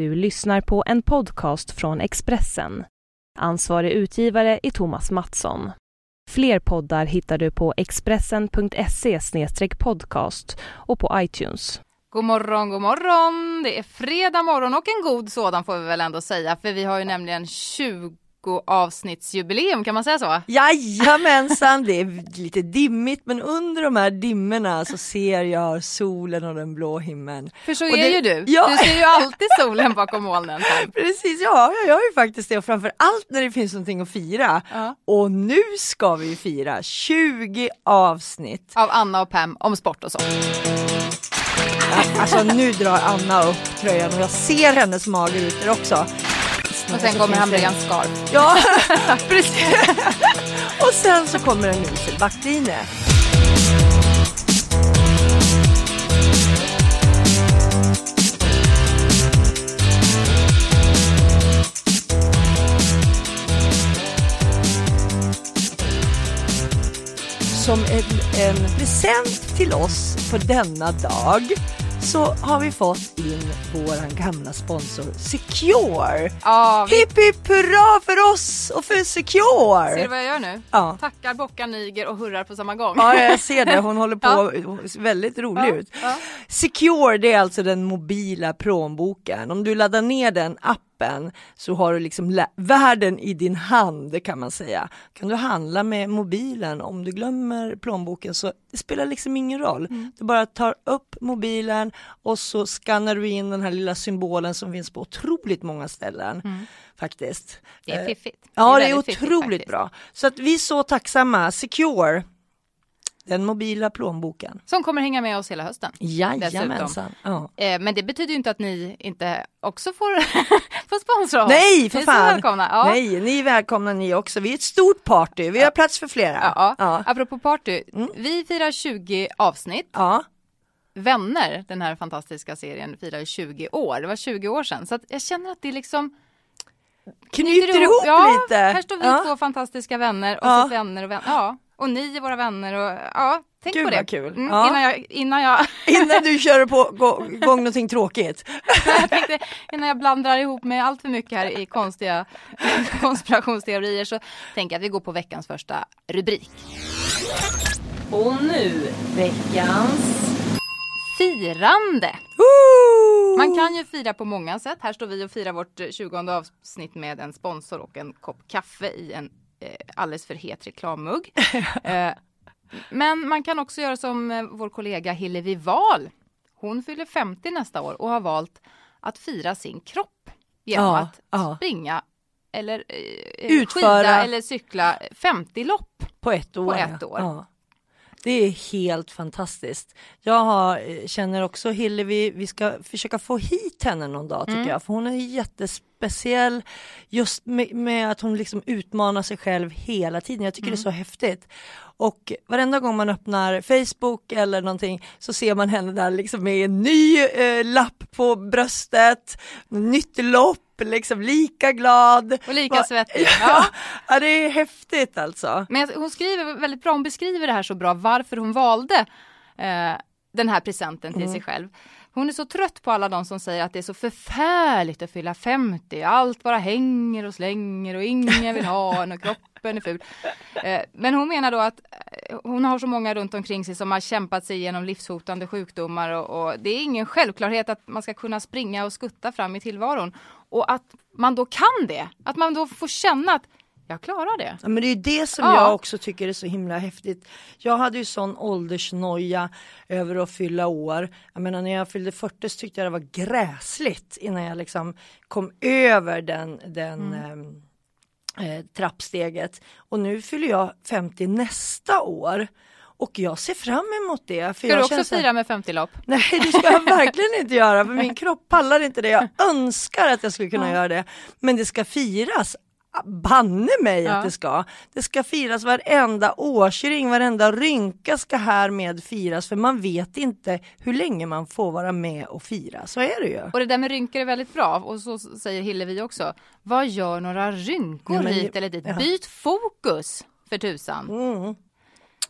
Du lyssnar på en podcast från Expressen. Ansvarig utgivare är Thomas Mattsson. Fler poddar hittar du på expressen.se podcast och på iTunes. God morgon, god morgon! Det är fredag morgon och en god sådan får vi väl ändå säga, för vi har ju nämligen 20 avsnittsjubileum, kan man säga så? Jajamensan, det är lite dimmigt men under de här dimmorna så ser jag solen och den blå himlen. För så och är det, ju du, ja. du ser ju alltid solen bakom molnen. Precis, ja jag gör ju faktiskt det och framför allt när det finns någonting att fira. Ja. Och nu ska vi fira 20 avsnitt. Av Anna och Pam om sport och så. Alltså nu drar Anna upp tröjan och jag ser hennes magrutor också. Och sen kommer han bli en scarf. Ja, precis. Och sen så kommer en usel backlinje. Som en, en present till oss på denna dag så har vi fått in våran gamla sponsor Secure. Ja, vi... Hipp hipp hurra för oss och för Secure! Ser du vad jag gör nu? Ja. Tackar, bockar, niger och hurrar på samma gång. Ja, jag ser det. Hon håller på Ja. väldigt rolig Ja, ut. ja. Secure, det är alltså den mobila plånboken. Om du laddar ner den appen så har du liksom världen i din hand kan man säga. Kan du handla med mobilen om du glömmer plånboken så det spelar liksom ingen roll. Mm. Du bara tar upp mobilen och så skannar du in den här lilla symbolen som finns på otroligt många ställen faktiskt. Mm. Det är Eh, fiffigt. Ja, det är, väldigt fiffigt otroligt faktiskt. bra. Så att vi är så tacksamma. Secure, den mobila plånboken. Som kommer hänga med oss hela hösten. Jajamensan. Ja. Eh, men det betyder ju inte att ni inte också får, får sponsra oss. Nej, för Ni är så fan. välkomna. Ja. Nej, ni är välkomna ni också. Vi är ett stort party. Vi har plats för flera. Ja, Ja. Mm. Apropå party, vi firar 20 avsnitt. ja. Vänner, den här fantastiska serien, firar 20 år. Det var 20 år sedan. Så jag känner att det liksom Knyter ihop ja, lite. här står vi ja. två fantastiska vänner och Ja. så vänner och vänner. Ja, och ni är våra vänner och ja, tänk Gud, på det. kul. Mm, Ja. innan, jag, innan, jag, Innan du kör på gå- igång någonting tråkigt. jag tänkte, innan jag blandar ihop med allt för mycket här i konstiga konspirationsteorier så tänker jag att vi går på veckans första rubrik. Och nu veckans... Firande! Woo! Man kan ju fira på många sätt. Här står vi och firar vårt 20 avsnitt med en sponsor och en kopp kaffe i en alldeles för het reklammugg. eh, men man kan också göra som eh, vår kollega Hillevi Wahl. Hon fyller 50 nästa år och har valt att fira sin kropp genom Ja, att ja. springa eller eh, Utföra. skida eller cykla 50 lopp. På ett år. ett ja. år. Ja. Det är helt fantastiskt. Jag har, eh, känner också Hillevi, vi ska försöka få hit henne någon dag tycker jag, för hon är jättespeciell just med, med att hon liksom utmanar sig själv hela tiden. Jag tycker det är så häftigt. Och varenda gång man öppnar Facebook eller någonting så ser man henne där liksom med en ny eh, lapp på bröstet, nytt lopp, liksom lika glad. Och lika Va- svettig. Ja. Ja. det är häftigt alltså. Men hon skriver väldigt bra, hon beskriver det här så bra varför hon valde eh, den här presenten till sig själv. Hon är så trött på alla de som säger att det är så förfärligt att fylla 50. Allt bara hänger och slänger och ingen vill ha en och kroppen är ful. Eh, men hon menar då att eh, hon har så många runt omkring sig som har kämpat sig igenom livshotande sjukdomar och, och det är ingen självklarhet att man ska kunna springa och skutta fram i tillvaron. Och att man då kan det, att man då får känna att jag klarar det. Ja, men det är det som Ja. jag också tycker är så himla häftigt. Jag hade ju sån åldersnoja över att fylla år. Jag menar när jag fyllde 40 så tyckte jag det var gräsligt innan jag liksom kom över den, den ehm, eh, trappsteget. Och nu fyller jag 50 nästa år. Och jag ser fram emot det. För Ska jag du också fira med 50 lopp? Nej det ska jag verkligen inte göra för min kropp pallar inte det. Jag önskar att jag skulle kunna göra det. Men det ska firas. Banne mig Ja. att det ska. Det ska firas varenda årsring, varenda rynka ska härmed firas för man vet inte hur länge man får vara med och fira. Så är det ju. Och det där med rynkor är väldigt bra och så säger Hillevi också. Vad gör några rynkor Nej, men- hit eller dit? ja. Byt fokus för tusan. Mm.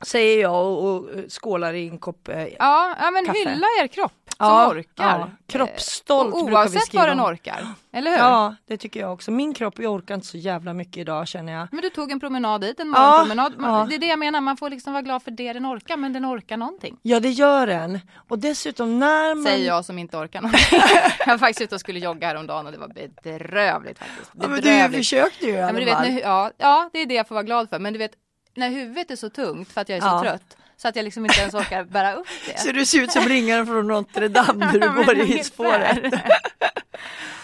Säger jag och, och skålar i en kopp. Eh, Ja, ja men Kaffe. hylla er kropp. Ja, som orkar. ja. Kroppsstolt Och brukar vi oavsett skriva vad den om. orkar. Eller hur? Ja, det tycker jag också. Min kropp jag orkar inte så jävla mycket idag känner jag. Men du tog en promenad dit, en Ja, morgonpromenad. Man- ja. Det är det jag menar, man får liksom vara glad för det den orkar, men den orkar någonting. Ja, det gör den. Och dessutom när man... Säger jag som inte orkar någonting. jag var faktiskt ute och skulle jogga häromdagen och det var bedrövligt faktiskt. Ja, men du Bedrövligt. försökte ju i Ja, alla men du vet, när, ja, ja, det är det jag får vara glad för. Men du vet, när huvudet är så tungt för att jag är så Ja. trött så att jag liksom inte ens orkar bära upp det. Så du ser ut som ringaren från Notre Dame när du går i spåret.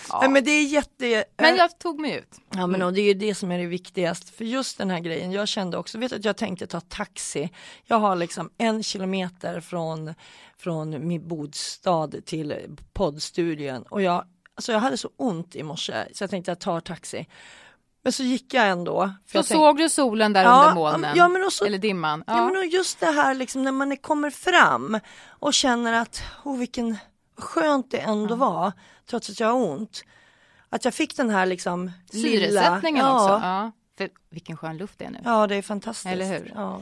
Ja. Nej, men det är jätte... Men jag tog mig ut. Ja men och det är ju det som är det viktigaste för just den här grejen. Jag kände också, vet att jag tänkte ta taxi. Jag har liksom en kilometer från, från min bostad till poddstudion och jag, alltså jag hade så ont i morse så jag tänkte jag tar taxi. Men så gick jag ändå. För Så jag såg du solen där Ja, under molnen? ja, men och så- Eller dimman? Ja. men och just det här liksom när man är- kommer fram och känner att, oh vilken skönt det ändå var, trots att jag har ont. Att jag fick den här liksom lilla... Syresättningen ja, också. Ja. För vilken skön luft det är nu. Ja, det är fantastiskt. Eller hur? Ja.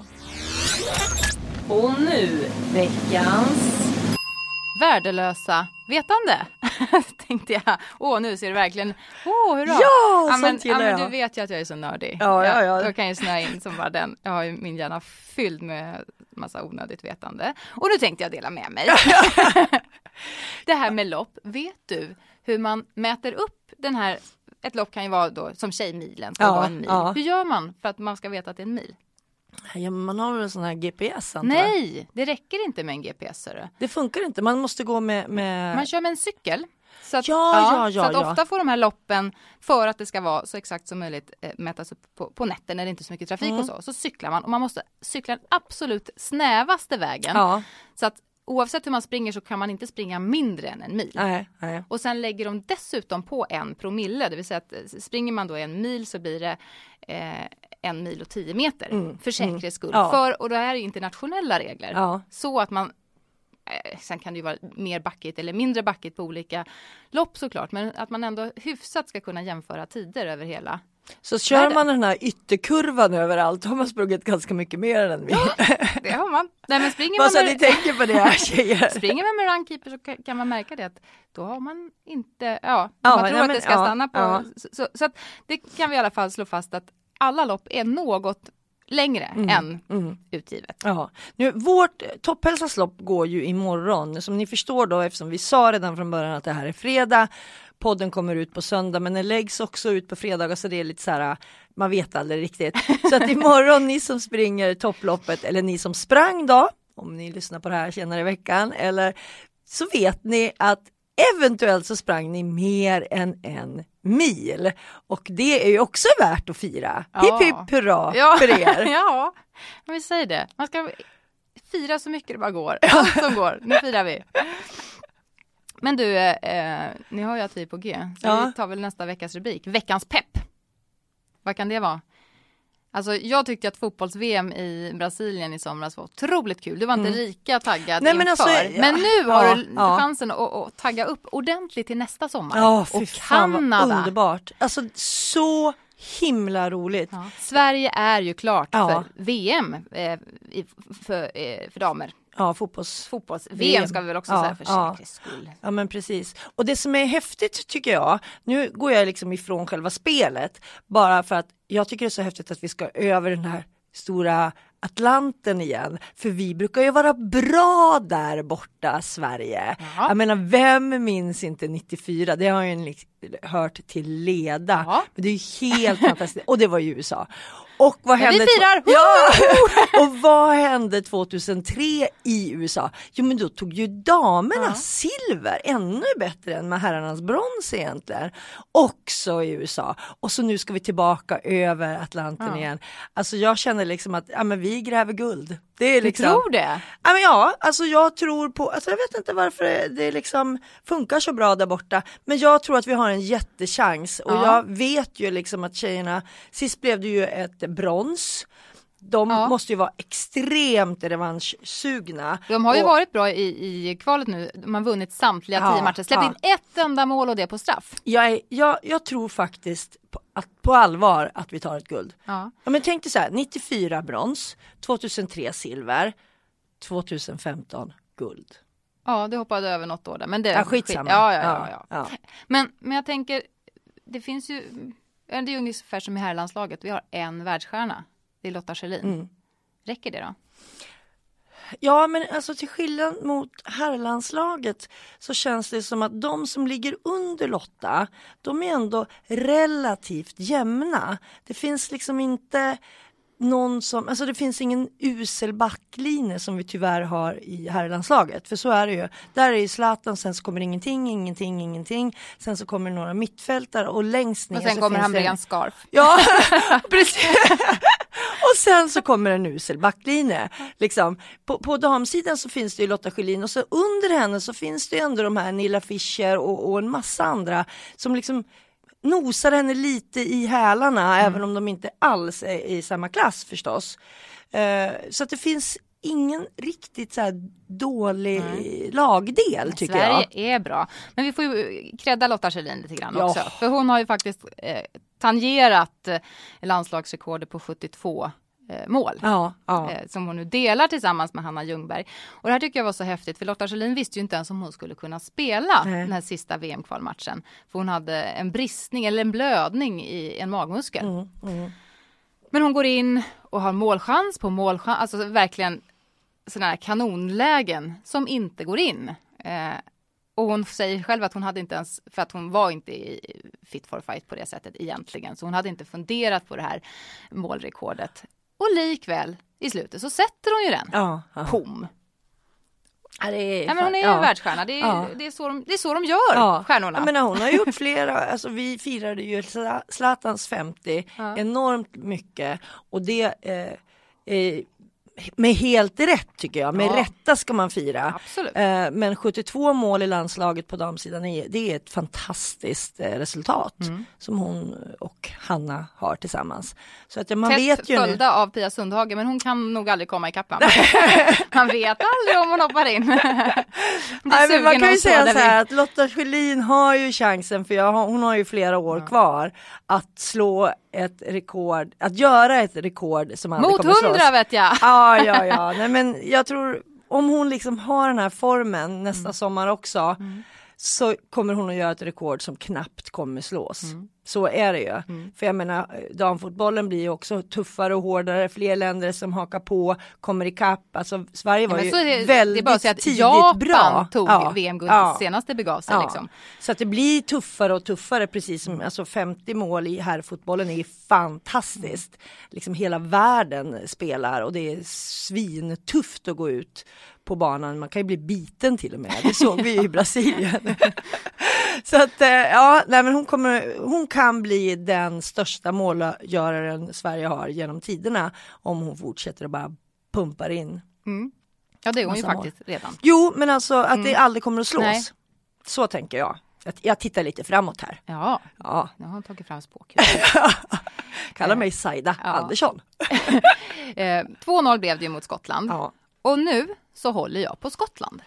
Och nu veckans... Värdelösa vetande. Tänkte jag. Åh, nu ser det verkligen. Åh, hurra. Ja, men, sånt gillar ja, men jag. Du vet ju att jag är så nördig. Ja, ja, ja. Jag kan ju snöa in som bara den. Jag har ju min hjärna fylld med massa onödigt vetande. Och nu tänkte jag dela med mig. det här med lopp. Vet du hur man mäter upp den här ett lopp kan ju vara då som Tjejmilen, ska Ja, vara en mil. ja. Hur gör man för att man ska veta att det är en mil? Ja, man har väl en sån här GPS antar jag. Nej, det räcker inte med en GPS. hörru. Det funkar inte, man måste gå med... med... Man kör med en cykel. Så att, Ja, ja, ja, så att ofta får de här loppen, för att det ska vara så exakt som möjligt, eh, mätas upp på, på nätter när det inte är så mycket trafik Mm. och så. Så cyklar man och man måste cykla den absolut snävaste vägen. Så att oavsett hur man springer så kan man inte springa mindre än en mil. nej, nej. Och sen lägger de dessutom på en promille, det vill säga att eh, springer man då en mil så blir det eh, en mil och tio meter för säkerhets skull. Ja. För, och då är det internationella regler. Ja. Så att man eh, Sen kan det ju vara mer backigt eller mindre backigt på olika lopp såklart, men att man ändå hyfsat ska kunna jämföra tider över hela. Så kör Nej, det- man den här ytterkurvan överallt har man sprungit ganska mycket mer än vi. Det har man. Nej, men springer Bara man så att ni med, tänker på det här tjejer. springer man med runkeeper så kan, man märka det att då har man inte, ja, Ja, man nej, tror att men- det ska ja, stanna på. ja. Så, så, så att det kan vi i alla fall slå fast att alla lopp är något längre än mm. utgivet. Ja, nu vårt topphälsas lopp går ju imorgon. Som ni förstår då eftersom vi sa redan från början att det här är fredag. Podden kommer ut på söndag men den läggs också ut på fredagar så det är lite så här man vet aldrig riktigt. Så att imorgon ni som springer topploppet eller ni som sprang då om ni lyssnar på det här senare i veckan eller så vet ni att eventuellt så sprang ni mer än en mil och det är ju också värt att fira. Ja. Hipp hipp hurra Ja, för er! ja, vi säger det. Man ska fira så mycket det bara går. Allt som går. Nu firar vi. Men du, eh, ni hör ju att vi är på G. Så Ja. vi tar väl nästa veckas rubrik. Veckans pepp. Vad kan det vara? Alltså jag tyckte att fotbolls-VM i Brasilien i somras var otroligt kul. Du var inte lika taggad Mm. Nej, men inför. alltså, ja. men nu har Ja, du ja. chansen att, att tagga upp ordentligt till nästa sommar. Ja, fy och fan vad Kanada. underbart. Alltså så himla roligt. Ja. Sverige är ju klart för VM eh, för, eh, för damer. Ja, fotbolls... Fotbolls-VM VM. ska vi väl också Ja, säga för ja. säkerhets skull. Ja men precis. Och det som är häftigt tycker jag, nu går jag liksom ifrån själva spelet, bara för att jag tycker det är så häftigt att vi ska över den här stora Atlanten igen. För vi brukar ju vara bra där borta, Sverige. Ja. Jag menar, vem minns inte 94? Det har jag ju liksom hört till leda. Ja. Men det är ju helt fantastiskt. Och det var i USA. Och vad Men vi hände? firar! Ja! Och vad hände 2003 i USA? Jo men då tog ju damerna Ja. silver, ännu bättre än med herrarnas brons egentligen. Också i USA. Och så nu ska vi tillbaka över Atlanten Ja. igen. Alltså jag känner liksom att ja, men vi gräver guld. Det är Du liksom... tror det? Ja, men ja, alltså jag tror på, alltså jag vet inte varför det, det liksom funkar så bra där borta, men jag tror att vi har en jättechans och Ja. jag vet ju liksom att tjejerna, sist blev det ju ett brons, de Ja. måste ju vara extremt revanschsugna. De har ju och, varit bra i, i kvalet nu. De har vunnit samtliga Ja, tio matcher. Släppt ja. in ett enda mål och det på straff. jag, är, jag, jag tror faktiskt på, att, på allvar att vi tar ett guld. Ja. Ja, men tänk dig så här, 94 brons, 2003 silver, 2015 guld. Ja, det hoppade över något år där. Men det, Ja, skitsamma. Ja, ja, ja, ja. ja. Men, men jag tänker, det finns ju, det är ungefär som i herrlandslaget. Vi har en världsstjärna. Det är Lotta Schelin. Mm. Räcker det då? Ja, men alltså till skillnad mot herrlandslaget så känns det som att de som ligger under Lotta, de är ändå relativt jämna. Det finns liksom inte någon som, alltså det finns ingen usel backlinje som vi tyvärr har i herrlandslaget. För så är det ju. Där är ju Zlatan, sen så kommer ingenting, ingenting, ingenting. Sen så kommer några mittfältare och längst ner Och sen så kommer Hamrén Scarf. Ja, precis. och sen så kommer en usel backlinje. Liksom. På, på damsidan så finns det ju Lotta Schelin och så under henne så finns det ju ändå de här Nilla Fischer och, och en massa andra som liksom nosar henne lite i hälarna även om de inte alls är i samma klass förstås. Eh, så att det finns ingen riktigt så dålig lagdel tycker Sverige jag. är bra. Men vi får ju credda Lotta Schelin lite grann Ja. också. För hon har ju faktiskt eh, tangerat eh, landslagsrekordet på 72 eh, mål. Ja, ja. eh, som hon nu delar tillsammans med Hanna Ljungberg. Och det här tycker jag var så häftigt för Lotta Schelin visste ju inte ens om hon skulle kunna spela Nej. den här sista VM-kvalmatchen. För hon hade en bristning eller en blödning i en magmuskel. Mm, mm. Men hon går in och har målchans på målchans, alltså verkligen sådana här kanonlägen som inte går in. Eh, och hon säger själv att hon hade inte ens, för att hon var inte i fit for fight på det sättet egentligen, så hon hade inte funderat på det här målrekordet. Och likväl i slutet så sätter hon ju den. Ja, ja. Pom! Ja, det är Nej, men hon är ju ja. världsstjärna, det är, Ja. det, är så de, det är så de gör, stjärnorna. Jag menar, hon har gjort flera, alltså vi firade ju Zla- Zlatans 50 Ja. enormt mycket och det eh, eh, med helt rätt tycker jag, med Ja. rätta ska man fira. Absolut. Eh, men 72 mål i landslaget på damsidan, det är ett fantastiskt eh, resultat Mm. som hon och Hanna har tillsammans. Så att man Tätt vet ju nu. följda av Pia Sundhage, men hon kan nog aldrig komma ikapp. Man vet aldrig om hon hoppar in. Nej, men man kan ju säga så här att Lotta Schelin har ju chansen, för har, hon har ju flera år kvar, att slå ett rekord, att göra ett rekord som aldrig Mot kommer slås. hundra vet jag! Ja, ja, ja. Nej, men jag tror om hon liksom har den här formen nästa Mm. sommar också så kommer hon att göra ett rekord som knappt kommer slås. Mm. Så är det ju. För jag menar, damfotbollen blir ju också tuffare och hårdare, fler länder som hakar på, kommer ikapp. Alltså Sverige var Men ju det, väldigt det är bara att tidigt Japan bra. tog Ja, VM-guld ja. senast det begav sig. Ja. Liksom. Så att det blir tuffare och tuffare precis som alltså 50 mål i herrfotbollen är fantastiskt. Liksom hela världen spelar och det är svintufft att gå ut på banan. Man kan ju bli biten till och med. Det såg vi ju i Brasilien. Så att eh, ja, nej, men hon, kommer, hon kan bli den största målgöraren Sverige har genom tiderna om hon fortsätter att bara pumpar in. Mm. Ja det är hon ju Massa mål. faktiskt redan. Jo, men alltså att det aldrig kommer att slås. Nej. Så tänker jag. Jag, tittar lite framåt här. Ja, Ja, nu har hon tagit fram spåkulan. kalla mig Saida Ja. Andersson. eh, 2-0 blev det ju mot Skottland. Ja. Och nu så håller jag på Skottland.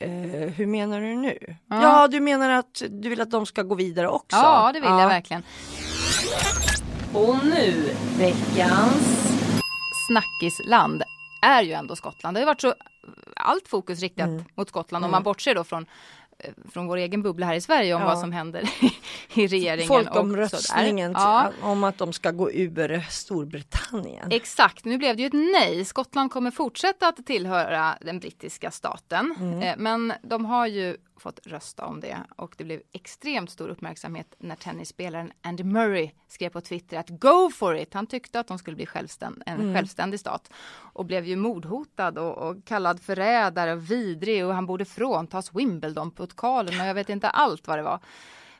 Eh, hur menar du nu? Ja. Ja. du menar att du vill att de ska gå vidare också? Ja, det vill jag verkligen. Och nu veckans... Snackisland är ju ändå Skottland. Det har varit så allt fokus riktat Mm. mot Skottland om man bortser då från från vår egen bubbla här i Sverige om Ja. vad som händer i regeringen. och Folkomröstningen. Ja, om att de ska gå ur Storbritannien. Exakt, nu blev det ju ett nej. Skottland kommer fortsätta att tillhöra den brittiska staten. Mm. Eh, Men de har ju fått rösta om det och det blev extremt stor uppmärksamhet när tennisspelaren Andy Murray skrev på Twitter att go for it. Han tyckte att de skulle bli självständ en Mm. självständig stat och blev ju mordhotad och, och kallad förrädare och vidrig och han borde fråntas Wimbledon-pokalen och jag vet inte allt vad det var.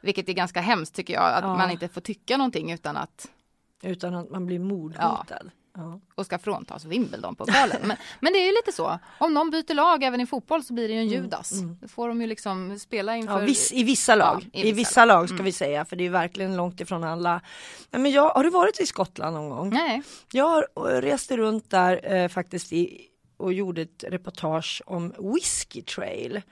Vilket är ganska hemskt tycker jag, att Ja. man inte får tycka någonting utan att Utan att man blir mordhotad. Ja. Och ska fråntas Wimbledon-pokalen. Men, men det är ju lite så. Om någon byter lag även i fotboll så blir det ju en Judas. Då får de ju liksom spela inför... Mm, Ja, viss, I vissa lag, Ja, i vissa, lag ska vi säga, för det är verkligen långt ifrån alla. Nej, Men jag, har du varit i Skottland någon gång? Nej. Jag eh, reste runt där eh, faktiskt i, och gjorde ett reportage om Whiskey Trail.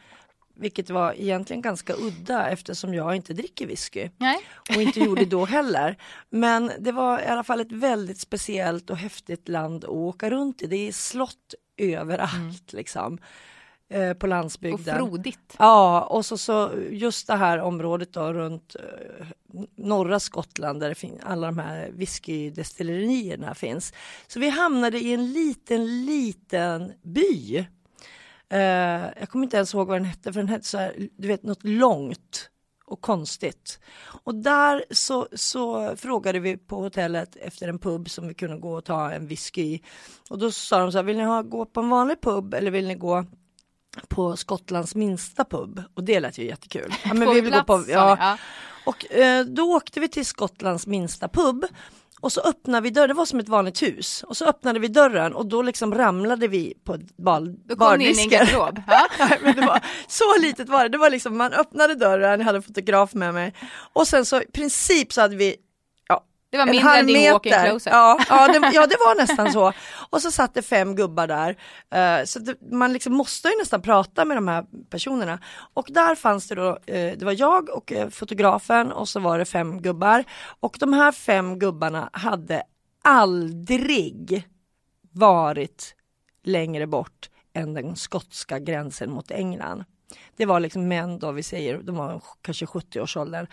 Vilket var egentligen ganska udda eftersom jag inte dricker whisky. Nej. Och inte gjorde då heller. Men det var i alla fall ett väldigt speciellt och häftigt land att åka runt i. Det är slott överallt liksom. eh, på Och landsbygden. frodigt. Ja, och så, så just det här området då runt eh, norra Skottland där alla de här whiskydestillerierna finns. Så vi hamnade i en liten, liten by. Eh, jag kommer inte ens ihåg vad den hette för den hette så här, du vet något långt och konstigt. Och där så, så frågade vi på hotellet efter en pub som vi kunde gå och ta en whisky i. Och då sa de så här, vill ni ha, gå på en vanlig pub eller vill ni gå på Skottlands minsta pub och det lät ju jättekul. Ja, men vi vill gå på, plats, ja. ni? ja. Och eh, då åkte vi till Skottlands minsta pub och så öppnade vi dörren, det var som ett vanligt hus och så öppnade vi dörren och då liksom ramlade vi på bal, Då kom ni in i en garderob. Ja. Nej, men det var, så litet var det, det var liksom man öppnade dörren, jag hade fotograf med mig och sen så i princip så hade vi Det var en mindre än din walk-in closet. Ja, ja, det, ja, det var nästan så. Och så satt det fem gubbar där. Eh, så det, man liksom måste ju nästan prata med de här personerna. Och där fanns det då, eh, det var jag och eh, fotografen och så var det fem gubbar. Och de här fem gubbarna hade aldrig varit längre bort än den skotska gränsen mot England. Det var liksom män då, vi säger, de var kanske 70-årsåldern.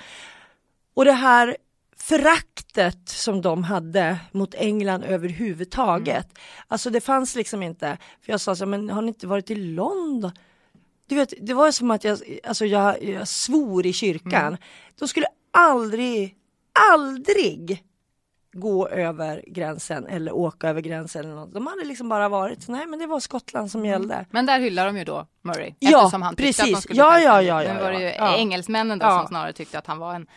Och det här föraktet som de hade mot England överhuvudtaget. Alltså det fanns liksom inte, för jag sa så men har ni inte varit i London? Du vet, det var som att jag, alltså jag, jag svor i kyrkan. De skulle aldrig, aldrig gå över gränsen eller åka över gränsen. Eller något. De hade liksom bara varit, nej men det var Skottland som gällde. Men där hyllar de ju då Murray. Ja, eftersom han tyckte att de precis. skulle Ja, ja, ja, ja, Nu var det ju. Ja. engelsmännen då Ja. som snarare tyckte att han var en,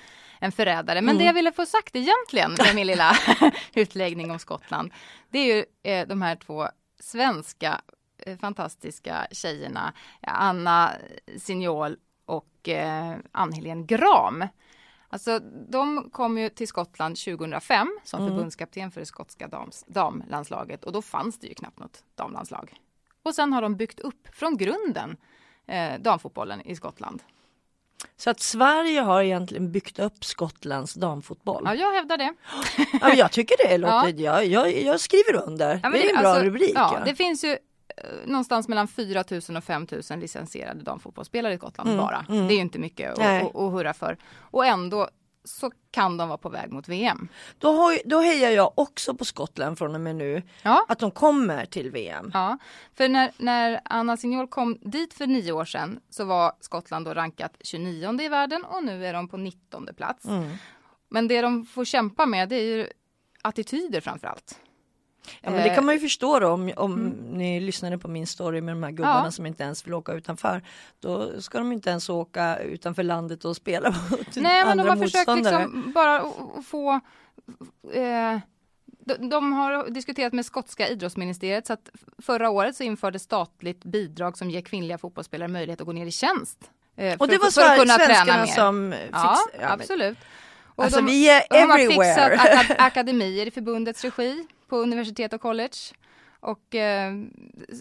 en förrädare. Men Mm. det jag ville få sagt egentligen med min lilla utläggning om Skottland, det är ju eh, de här två svenska eh, fantastiska tjejerna, Anna Signol och eh, Ann-Helén Gram. Alltså de kom ju till Skottland 2005 som Mm. förbundskapten för det skotska dams, damlandslaget och då fanns det ju knappt något damlandslag. Och sen har de byggt upp från grunden eh, damfotbollen i Skottland. Så att Sverige har egentligen byggt upp Skottlands damfotboll. Ja, jag hävdar det. Ja, jag tycker det låter, jag, jag, jag skriver under. Ja, men det är en bra alltså, rubrik. Ja, Ja, Det finns ju eh, någonstans mellan 4 000 och 5 000 licensierade damfotbollsspelare i Skottland Mm, bara. mm. Det är ju inte mycket att, att, att hurra för. Och ändå så kan de vara på väg mot VM. Då, har, då hejar jag också på Skottland från och med nu. Ja. Att de kommer till VM. Ja, för när, när Anna Signol kom dit för nio år sedan så var Skottland då rankat 29 i världen och nu är de på 19 plats. Mm. Men det de får kämpa med det är ju attityder framför allt. Ja, men det Eh, kan man ju förstå då om, om ni lyssnade på min story med de här gubbarna Ja. som inte ens vill åka utanför. Då ska de inte ens åka utanför landet och spela mot Nej, men de har försökt liksom bara att att få eh, de, de har diskuterat med skotska idrottsministeriet så att förra året så infördes statligt bidrag som ger kvinnliga fotbollsspelare möjlighet att gå ner i tjänst. eh, Och för- det var för att så kunna träna mer. som fix, Ja, ja, men- absolut. Och Alltså de, vi är de har everywhere. fixat akad akademier i förbundets regi på universitet och college. Och, eh,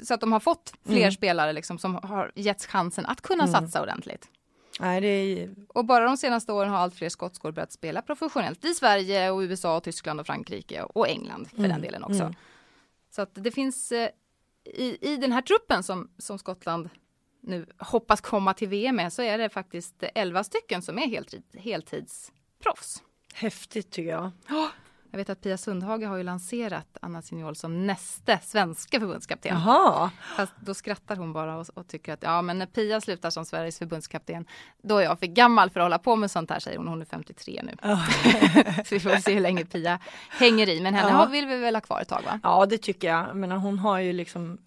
så att de har fått fler Mm. spelare liksom, som har getts chansen att kunna Mm. satsa ordentligt. Nej, det är, Och bara de senaste åren har allt fler skotskor börjat spela professionellt i Sverige och USA, och Tyskland och Frankrike och England för Mm, den delen också. mm. Så att det finns eh, i, i den här truppen som, som Skottland nu hoppas komma till VM med så är det faktiskt 11 stycken som är heltid, heltidsproffs. häftigt tycker jag. Jag vet att Pia Sundhage har ju lanserat Anna Signol som nästa svenska förbundskapten. Jaha, Fast då skrattar hon bara och, och tycker att ja men när Pia slutar som Sveriges förbundskapten då är jag för gammal för att hålla på med sånt här säger hon. Hon är 53 nu. Så vi får se hur länge Pia hänger i. Men henne Ja. vill vi väl ha kvar ett tag va? ja det tycker jag. Jag menar, hon har ju liksom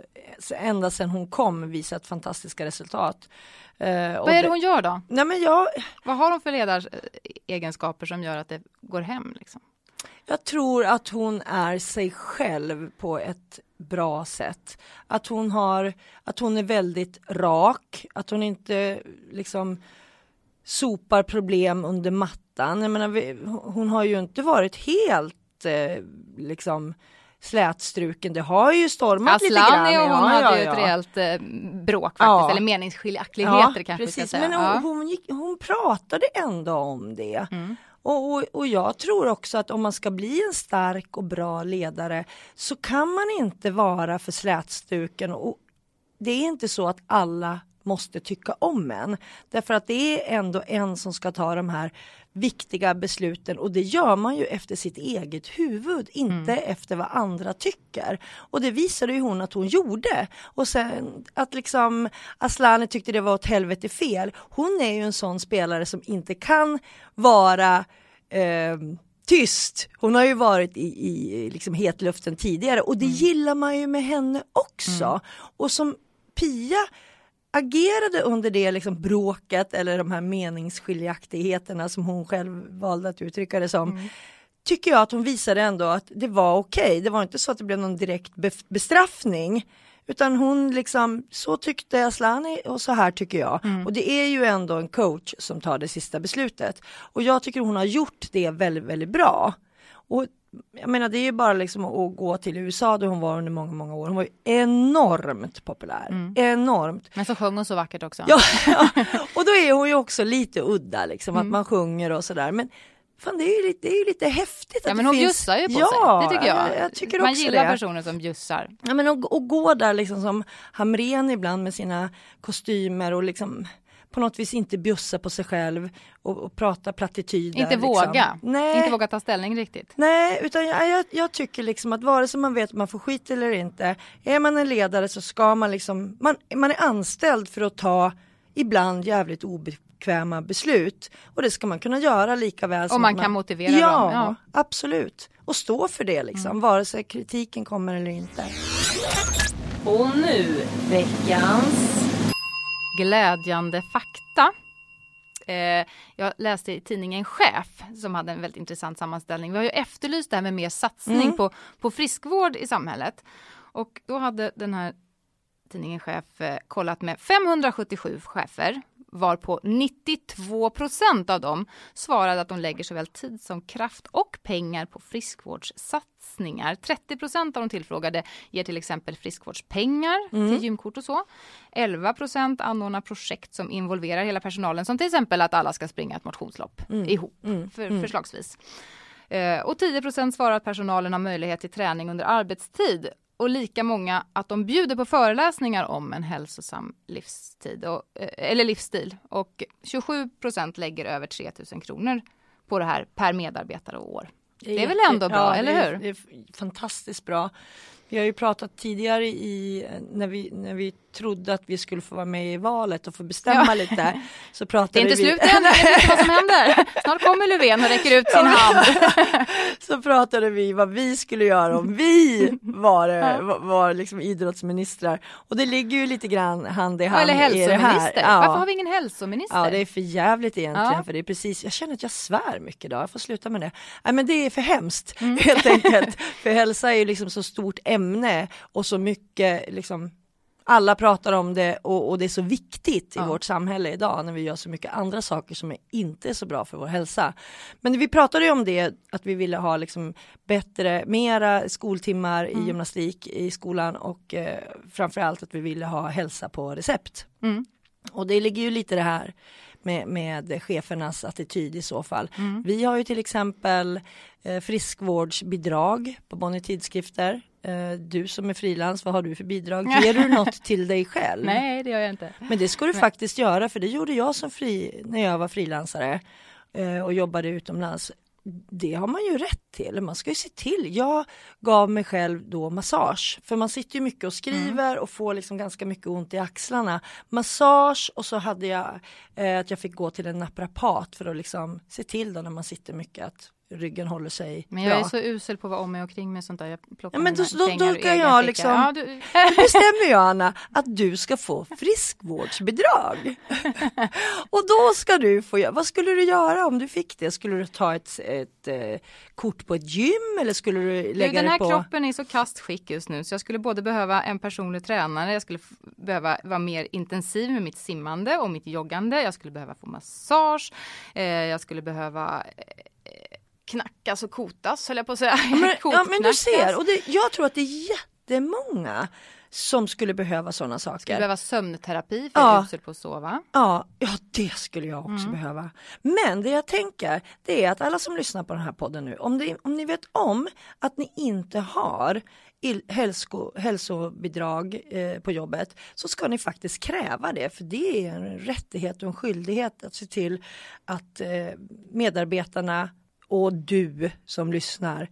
ända sedan hon kom visat fantastiska resultat. Och Vad är det hon gör då? Nej men jag, Vad har hon för ledaregenskaper som gör att det går hem? Liksom? Jag tror att hon är sig själv på ett bra sätt. Att hon, har, att hon är väldigt rak, att hon inte liksom sopar problem under mattan. Jag menar, vi, hon har ju inte varit helt eh, liksom slätstruken. Det har ju stormat lite grann. Asllani och hon Ja, hade ja, ju ja. ett rejält eh, bråk faktiskt, Ja. eller meningsskiljaktigheter kanske vi precis. Men hon, ja. hon, gick, hon pratade ändå om det. Mm. Och, och, och jag tror också att om man ska bli en stark och bra ledare så kan man inte vara för slätstuken. Och det är inte så att alla måste tycka om en. Därför att det är ändå en som ska ta de här viktiga besluten och det gör man ju efter sitt eget huvud, inte mm. efter vad andra tycker. Och det visade ju hon att hon gjorde. Och sen att liksom Aslani tyckte det var åt helvete fel. Hon är ju en sån spelare som inte kan vara eh, tyst. Hon har ju varit i, i liksom hetluften tidigare och det mm. gillar man ju med henne också. Mm. Och som Pia agerade under det liksom bråket eller de här meningsskiljaktigheterna som hon själv valde att uttrycka det som. Mm. Tycker jag att hon visade ändå att det var okej. Okay. Det var inte så att det blev någon direkt bestraffning. Utan hon liksom, så tyckte Aslani och så här tycker jag. Mm. Och det är ju ändå en coach som tar det sista beslutet. Och jag tycker hon har gjort det väldigt, väldigt bra. Och jag menar det är ju bara liksom att gå till USA där hon var under många, många år. Hon var ju enormt populär. Mm. Enormt. Men så sjöng hon så vackert också. Ja, ja, och då är hon ju också lite udda liksom mm. att man sjunger och sådär. Men fan det är ju lite, det är ju lite häftigt Ja att men det hon finns... bjussar ju på ja, sig. Det tycker jag. jag tycker man gillar det. personer som bjussar. Ja men och, och gå där liksom som Hamren ibland med sina kostymer och liksom på något vis inte bjussa på sig själv och, och prata plattityder. Inte liksom. våga. Nej. Inte våga ta ställning riktigt. Nej, utan jag, jag, jag, tycker liksom att vare sig man vet om man får skit eller inte, är man en ledare så ska man liksom, man, man är anställd för att ta ibland jävligt obekväma beslut. Och det ska man kunna göra lika väl som man kan man, motivera ja, dem. Ja, absolut. Och stå för det liksom, mm. vare sig kritiken kommer eller inte. Och nu veckans glädjande fakta. Eh, jag läste i tidningen Chef som hade en väldigt intressant sammanställning. Vi har ju efterlyst det här med mer satsning mm. på, på friskvård i samhället. Och då hade den här tidningen Chef eh, kollat med 577 chefer varpå 92 procent av dem svarade att de lägger såväl tid som kraft och pengar på friskvårdssatsningar. 30 procent av de tillfrågade ger till exempel friskvårdspengar mm. till gymkort och så. 11 procent anordnar projekt som involverar hela personalen som till exempel att alla ska springa ett motionslopp mm. ihop, mm. För, mm. förslagsvis. Eh, och 10 procent svarar att personalen har möjlighet till träning under arbetstid och lika många att de bjuder på föreläsningar om en hälsosam livstid och, eh, eller livsstil. Och 27 procent lägger över 3000 kronor på det här per medarbetare och år. Det är väl ändå bra, ja, eller hur? Det är fantastiskt bra. Vi har ju pratat tidigare i när vi, när vi trodde att vi skulle få vara med i valet och få bestämma ja. lite. Så pratade det är inte vi... slut än, vet vad som händer. Snart kommer Löfven och räcker ut sin hand. så pratade vi vad vi skulle göra om vi var, var, var liksom idrottsministrar. Och det ligger ju lite grann hand i hand Eller hälsominister. Ja. Varför har vi ingen hälsominister? Ja det är för jävligt egentligen ja. för det är precis, jag känner att jag svär mycket idag, jag får sluta med det. Nej men det är för hemskt mm. helt enkelt. för hälsa är ju liksom så stort ämne och så mycket liksom alla pratar om det och, och det är så viktigt ja. i vårt samhälle idag när vi gör så mycket andra saker som är inte är så bra för vår hälsa. Men vi pratade ju om det att vi ville ha liksom bättre, mera skoltimmar mm. i gymnastik i skolan och eh, framförallt att vi ville ha hälsa på recept. Mm. Och det ligger ju lite det här med, med chefernas attityd i så fall. Mm. Vi har ju till exempel eh, friskvårdsbidrag på Bonnier Tidskrifter du som är frilans, vad har du för bidrag? Ger du något till dig själv? Nej, det gör jag inte. Men det ska du Nej. faktiskt göra, för det gjorde jag som fri, när jag var frilansare eh, och jobbade utomlands. Det har man ju rätt till. Man ska ju se till. Jag gav mig själv då massage, för man sitter ju mycket och skriver mm. och får liksom ganska mycket ont i axlarna. Massage och så hade jag eh, att jag fick gå till en naprapat för att liksom se till då när man sitter mycket att ryggen håller sig Men jag bra. är så usel på att vara om mig och kring med sånt där. Jag plockar ja, men då, då, då kan jag liksom, ja, du... då bestämmer jag Anna att du ska få friskvårdsbidrag. och då ska du få vad skulle du göra om du fick det? Skulle du ta ett, ett, ett eh, kort på ett gym eller skulle du lägga du, den här på? kroppen är så kastskick just nu så jag skulle både behöva en personlig tränare, jag skulle behöva vara mer intensiv med mitt simmande och mitt joggande, jag skulle behöva få massage, eh, jag skulle behöva eh, knackas och kotas höll jag på att säga. Men, ja, men du ser, och det, jag tror att det är jättemånga som skulle behöva sådana saker. Skulle behöva sömnterapi för Ja. är usel på att sova. Ja, ja, det skulle jag också Mm. behöva. Men det jag tänker, det är att alla som lyssnar på den här podden nu, om, det, om ni vet om att ni inte har il, hälso, hälsobidrag eh, på jobbet, så ska ni faktiskt kräva det, för det är en rättighet och en skyldighet att se till att eh, medarbetarna och du som lyssnar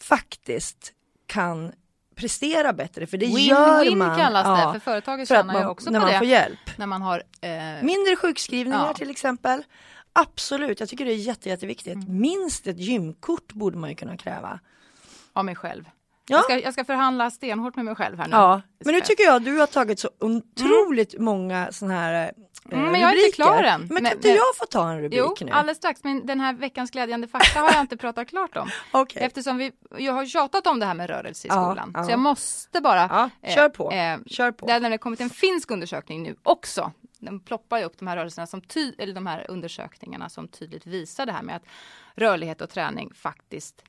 faktiskt kan prestera bättre, för det gör Win-win man. kallas ja, det, för företaget för tjänar ju också när på man det. får hjälp. När man har eh, Mindre sjukskrivningar Ja. till exempel. Absolut, jag tycker det är jätte, jätteviktigt. Mm. Minst ett gymkort borde man ju kunna kräva. av mig själv. Ja. Jag, ska, jag ska förhandla stenhårt med mig själv här nu. Ja, men nu tycker jag att du har tagit så otroligt många sådana här eh, Mm, men jag är inte klar än. Men kan inte jag få ta en rubrik Jo, nu? alldeles strax. Men den här veckans glädjande fakta har jag inte pratat klart om. Okej. Eftersom vi, jag har tjatat om det här med rörelse i skolan. ja. Så jag måste bara. Eh, kör på. eh, Kör på. Det har nämligen kommit en finsk undersökning nu också. Den ploppar ju upp de här rörelserna som ty- eller de här undersökningarna som tydligt visar det här med att rörlighet och träning faktiskt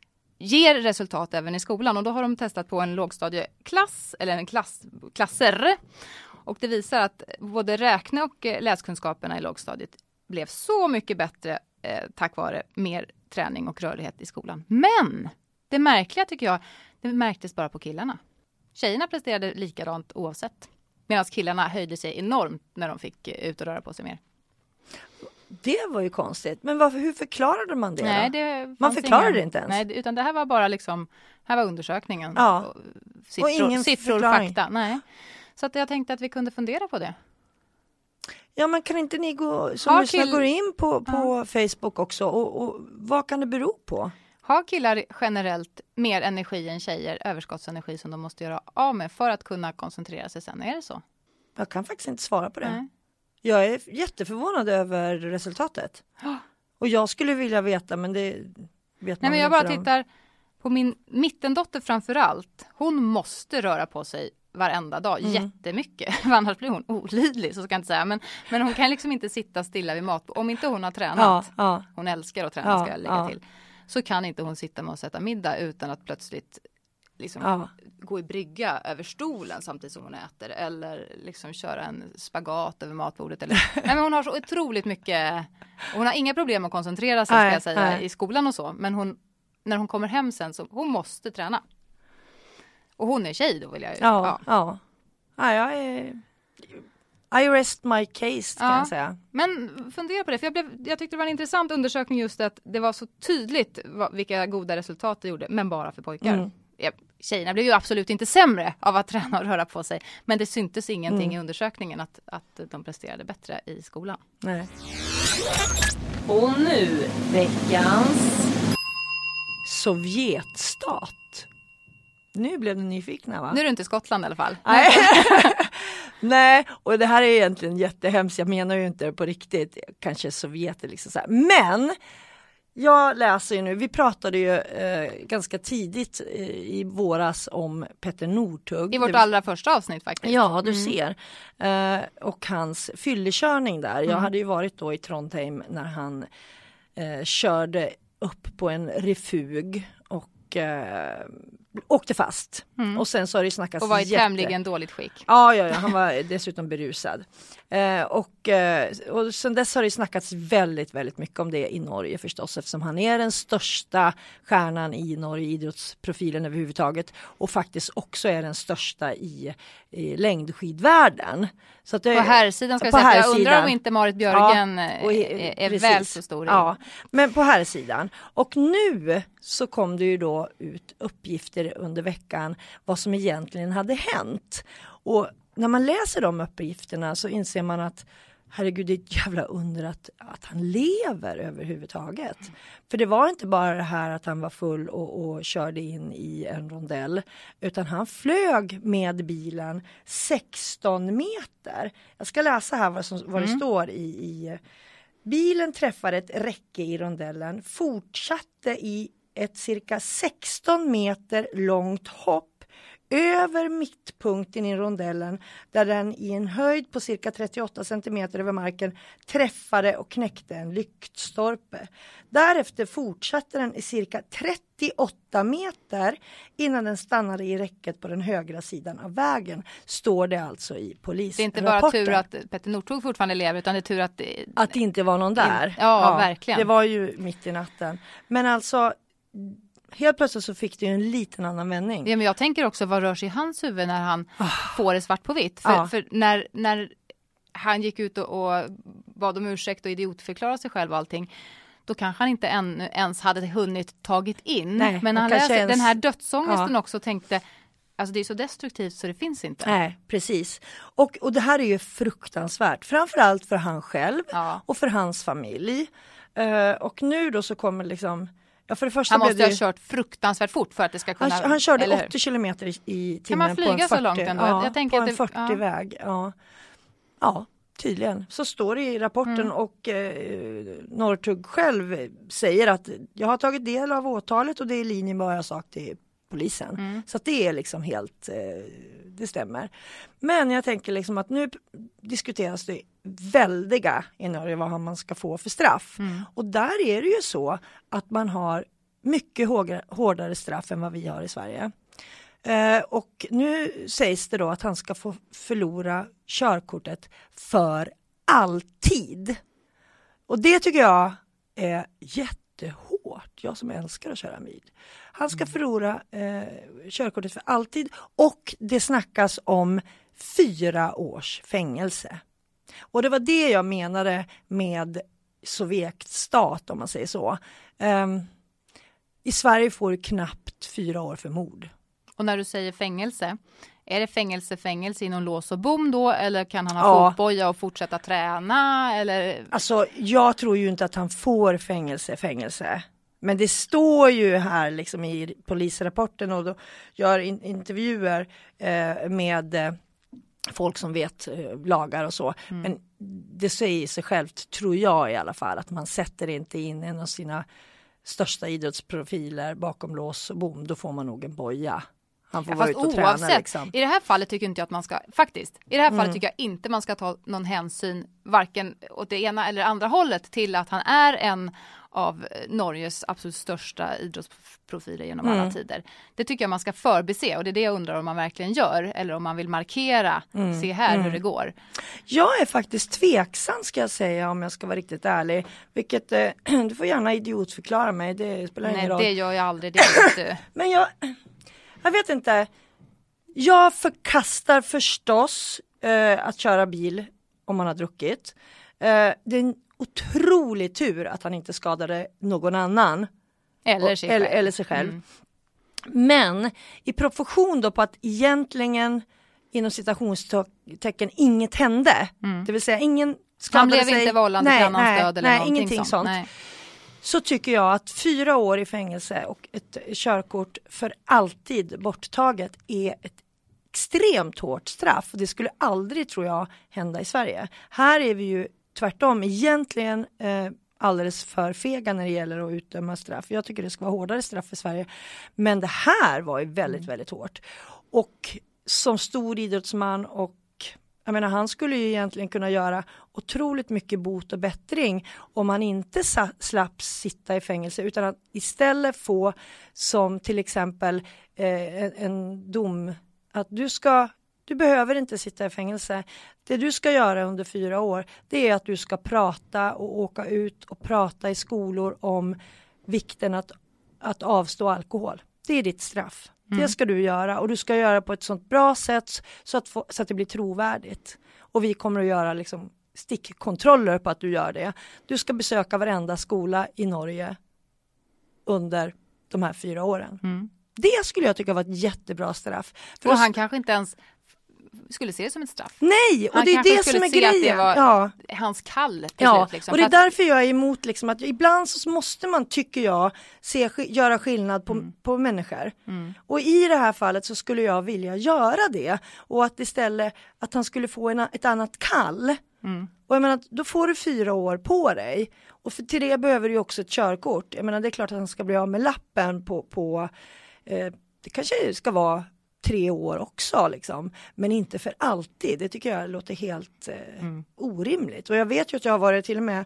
ger resultat även i skolan och då har de testat på en lågstadieklass eller en klass, klasser och det visar att både räkne och eh, läskunskaperna i lågstadiet blev så mycket bättre eh, tack vare mer träning och rörlighet i skolan. Men det märkliga tycker jag, det märktes bara på killarna. Tjejerna presterade likadant oavsett. Medan killarna höjde sig enormt när de fick eh, ut och röra på sig mer. Det var ju konstigt. Men varför, hur förklarade man det? Nej, det Man förklarade ingen- det inte ens? Nej, utan det här var bara liksom, här var undersökningen. Ja. Och Siffror, ingen siffror förklaring. fakta. Nej. Så att jag tänkte att vi kunde fundera på det. Ja men kan inte ni gå, som lyssnar, gå in på, på Facebook också och, och vad kan det bero på? Har killar generellt mer energi än tjejer, överskottsenergi som de måste göra av med för att kunna koncentrera sig sen? Är det så? Jag kan faktiskt inte svara på det. Nej. Jag är jätteförvånad över resultatet. Ja. Och jag skulle vilja veta men det vet man Nej, men jag bara om. tittar på min mittendotter framför allt. Hon måste röra på sig varenda dag Mm. jättemycket. För annars blir hon olidlig, så ska jag inte säga. Men, men hon kan liksom inte sitta stilla vid mat. Om inte hon har Ja, tränat, ja, hon älskar att träna Ja, ska jag lägga ja. till. Så kan inte hon sitta med och sätta middag utan att plötsligt liksom ja. gå i brygga över stolen samtidigt som hon äter. Eller liksom köra en spagat över matbordet. Eller, nej, men hon har så otroligt mycket. Hon har inga problem att koncentrera sig Nej, ska jag säga nej. i skolan och så. Men hon, när hon kommer hem sen så hon måste träna. Och hon är tjej då vill jag ju. Ja, ja. ja jag är... I rest my case kan Ja. jag säga. Men fundera på det, för jag, blev, jag tyckte det var en intressant undersökning just att det var så tydligt vad, vilka goda resultat det gjorde, men bara för pojkar. Mm. Tjejerna blev ju absolut inte sämre av att träna och röra på sig, men det syntes ingenting Mm. i undersökningen att, att de presterade bättre i skolan. Nej. Och nu veckans... Sovjetstat. Nu blev ni nyfikna va? Nu är du inte i Skottland i alla fall. Nej. Nej, och det här är egentligen jättehemskt. Jag menar ju inte det på riktigt. Kanske Sovjet är liksom så här. Men jag läser ju nu, vi pratade ju eh, ganska tidigt eh, i våras om Petter Northug. I vårt allra första avsnitt faktiskt. Ja, du ser. Eh, och hans fyllekörning där. Jag hade ju varit då i Trondheim när han eh, körde upp på en refug och eh, åkte fast. Och sen så har det snackats Och var i jätte- tämligen dåligt skick. Ja, ja, ja, han var dessutom berusad. Eh, och, eh, och sen dess har det snackats väldigt, väldigt mycket om det i Norge förstås eftersom han är den största stjärnan i Norge, idrottsprofilen överhuvudtaget och faktiskt också är den största i, i längdskidvärlden. Så att det, På här sidan ska jag säga, jag herrsidan. undrar om inte Marit Björgen Ja, eh, och är, är precis. väl så stor. Ja, men på här sidan. Och nu så kom det ju då ut uppgifter under veckan vad som egentligen hade hänt. Och när man läser de uppgifterna så inser man att herregud det är ett jävla under att, att han lever överhuvudtaget. För det var inte bara det här att han var full och, och körde in i en rondell utan han flög med bilen 16 meter. Jag ska läsa här vad, som, vad det står i, i Bilen träffade ett räcke i rondellen, fortsatte i ett cirka 16 meter långt hopp över mittpunkten i rondellen där den i en höjd på cirka 38 centimeter över marken träffade och knäckte en lyktstolpe. Därefter fortsatte den i cirka 38 meter innan den stannade i räcket på den högra sidan av vägen. Står det alltså i polisrapporten. Det är inte bara tur att Petter Northug fortfarande lever utan det är tur att det, att det inte var någon där. Ja, ja, verkligen. Det var ju mitt i natten. Men alltså helt plötsligt så fick det ju en liten annan vändning. Ja, men jag tänker också vad rör sig i hans huvud när han oh. får det svart på vitt. För, Ja. för när, när han gick ut och, och bad om ursäkt och idiotförklarade sig själv och allting då kanske han inte än, ens hade hunnit tagit in. Nej, men han läste ens- den här dödsångesten Ja. också och tänkte Alltså det är så destruktivt så det finns inte. Nej, precis. Och, och det här är ju fruktansvärt, framförallt för han själv Ja. och för hans familj. Eh, och nu då så kommer liksom, ja för det första Han måste det ha kört fruktansvärt fort för att det ska kunna... han, han körde eller hur? 80 kilometer i, i Kan man timmen på en flyga 40, så långt ändå? Ja, Jag tänker på en det- 40 ja. väg. Ja. tydligen. Så står det i rapporten Mm. och eh, Northug själv säger att jag har tagit del av åtalet och det är i linje med vad jag sagt till polisen. Mm. Så det är liksom helt, eh, det stämmer. Men jag tänker liksom att nu diskuteras det väldiga i Norge vad man ska få för straff. Mm. Och där är det ju så att man har mycket hårdare, hårdare straff än vad vi har i Sverige. Eh, och nu sägs det då att han ska få förlora körkortet för alltid. Och det tycker jag är jättehårt. Jag som älskar att köra bil. Han ska förlora eh, körkortet för alltid och det snackas om fyra års fängelse. Och det var det jag menade med Sovjetstat om man säger så. Ehm, I Sverige får du knappt fyra år för mord. Och när du säger fängelse, är det fängelse, fängelse inom lås och bom då eller kan han ha Ja. fotboja och fortsätta träna eller? Alltså jag tror ju inte att han får fängelse, fängelse. Men det står ju här liksom i polisrapporten och då gör in, intervjuer eh, med eh, folk som vet eh, lagar och så. Men det säger sig självt, tror jag i alla fall, att man sätter inte in en av sina största idrottsprofiler bakom lås och bom. Då får man nog en boja. Han får Ja, vara ute och träna oavsett, liksom. i det här fallet tycker inte jag att man ska, faktiskt, i det här Mm. fallet tycker jag inte man ska ta någon hänsyn varken åt det ena eller andra hållet till att han är en av eh, Norges absolut största idrottsprofiler genom alla Mm. tider. Det tycker jag man ska förbise och det är det jag undrar om man verkligen gör eller om man vill markera, Mm. se här hur det går. Jag är faktiskt tveksam ska jag säga om jag ska vara riktigt ärlig. Vilket, eh, du får gärna idiotförklara mig, det spelar ingen Nej roll. det gör jag aldrig, det vet du. Men jag, jag vet inte. Jag förkastar förstås eh, att köra bil om man har druckit. Eh, det otrolig tur att han inte skadade någon annan. Eller sig själv. eller sig själv. Mm. Men i proportion då på att egentligen inom citationstecken inget hände. Det vill säga ingen Mm. Han skadade blev sig. inte vållande nej, till annans nej, död eller nej, någonting ingenting sånt. Nej. Så tycker jag att fyra år i fängelse och ett körkort för alltid borttaget är ett extremt hårt straff. Det skulle aldrig, tror jag, hända i Sverige. Här är vi ju tvärtom egentligen eh, alldeles för fega när det gäller att utdöma straff. Jag tycker det ska vara hårdare straff i Sverige. Men det här var ju väldigt, väldigt hårt. Och som stor idrottsman och jag menar han skulle ju egentligen kunna göra otroligt mycket bot och bättring om han inte slapp sitta i fängelse utan att istället få som till exempel eh, en, en dom att du ska du behöver inte sitta i fängelse. Det du ska göra under fyra år det är att du ska prata och åka ut och prata i skolor om vikten att, att avstå alkohol. Det är ditt straff. Det ska du göra och du ska göra på ett sånt bra sätt så att, få, så att det blir trovärdigt. Och vi kommer att göra liksom stickkontroller på att du gör det. Du ska besöka varenda skola i Norge under de här fyra åren. Mm. Det skulle jag tycka var ett jättebra straff. För Och han kanske inte ens skulle se det som ett straff. Nej, och Han det är det som är grejen. Ja. Hans kall Ja, slut. Liksom. och det är därför jag är emot liksom att ibland så måste man, tycker jag, se, göra skillnad på, på människor. Och i det här fallet så skulle jag vilja göra det och att istället att han skulle få en, ett annat kall. Och jag menar, då får du fyra år på dig. Och för, till det behöver du också ett körkort. Jag menar, det är klart att han ska bli av med lappen på, på eh, det kanske ska vara tre år också liksom. Men inte för alltid. Det tycker jag låter helt eh, mm. orimligt. Och jag vet ju att jag har varit till och med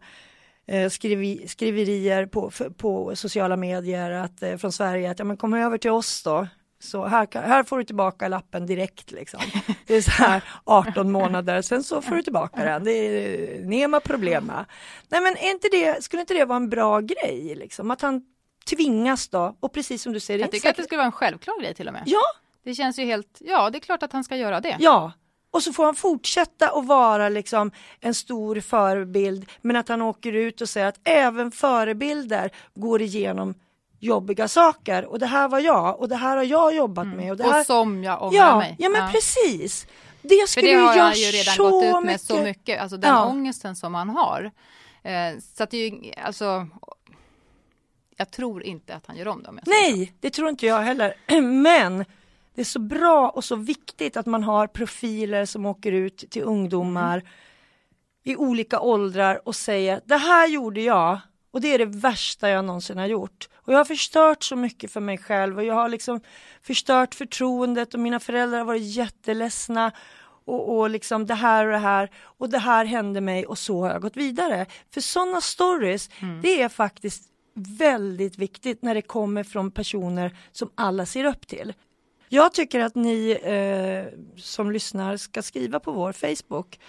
eh, skrivi, skriverier på, för, på sociala medier att, eh, från Sverige att ja, men kom över till oss då. Så här, här får du tillbaka lappen direkt liksom. Det är så här 18 månader, sen så får du tillbaka den. Det är nema problema. Nej men är inte det, skulle inte det vara en bra grej liksom? Att han tvingas då, och precis som du säger. Jag tycker att det skulle vara en självklar grej till och med. Ja. Det känns ju helt, ja det är klart att han ska göra det. Ja, och så får han fortsätta att vara liksom en stor förebild men att han åker ut och säger att även förebilder går igenom jobbiga saker och det här var jag och det här har jag jobbat mm. med. Och, det här... och som jag ångrar ja, mig. Ja men ja. precis. Det skulle För det har jag ju redan så gått ut med mycket. så mycket, alltså den Ja. ångesten som man har. Eh, så att det är ju, alltså jag tror inte att han gör om så. Nej, det tror inte jag heller. Men det är så bra och så viktigt att man har profiler som åker ut till ungdomar i olika åldrar och säger det här gjorde jag och det är det värsta jag någonsin har gjort. Och jag har förstört så mycket för mig själv och jag har liksom förstört förtroendet och mina föräldrar har varit jätteledsna och, och liksom det här och det här och det här hände mig och så har jag gått vidare. För sådana stories, det är faktiskt väldigt viktigt när det kommer från personer som alla ser upp till. Jag tycker att ni eh, som lyssnar ska skriva på vår Facebook.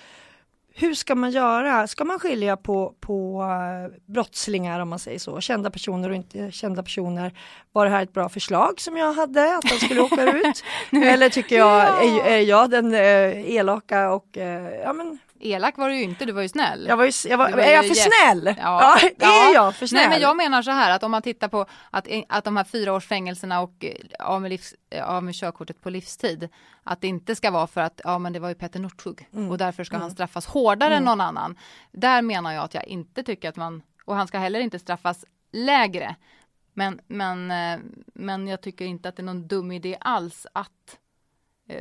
Hur ska man göra? Ska man skilja på, på eh, brottslingar om man säger så, kända personer och inte kända personer? Var det här ett bra förslag som jag hade, att de skulle åka ut? Eller tycker jag, är, är jag den eh, elaka och eh, ja men Elak var du ju inte, du var ju snäll. jag var ju, jag var, var är jag för jätte- snäll? Ja, är ja. jag för snäll? Nej men jag menar så här att om man tittar på att, att de här fyra års fängelserna och eh, av med, livs, eh, av med körkortet på livstid. Att det inte ska vara för att ja men det var ju Peter Northug Mm. och därför ska han straffas hårdare än någon annan. Där menar jag att jag inte tycker att man, och han ska heller inte straffas lägre. Men, men, eh, men jag tycker inte att det är någon dum idé alls att,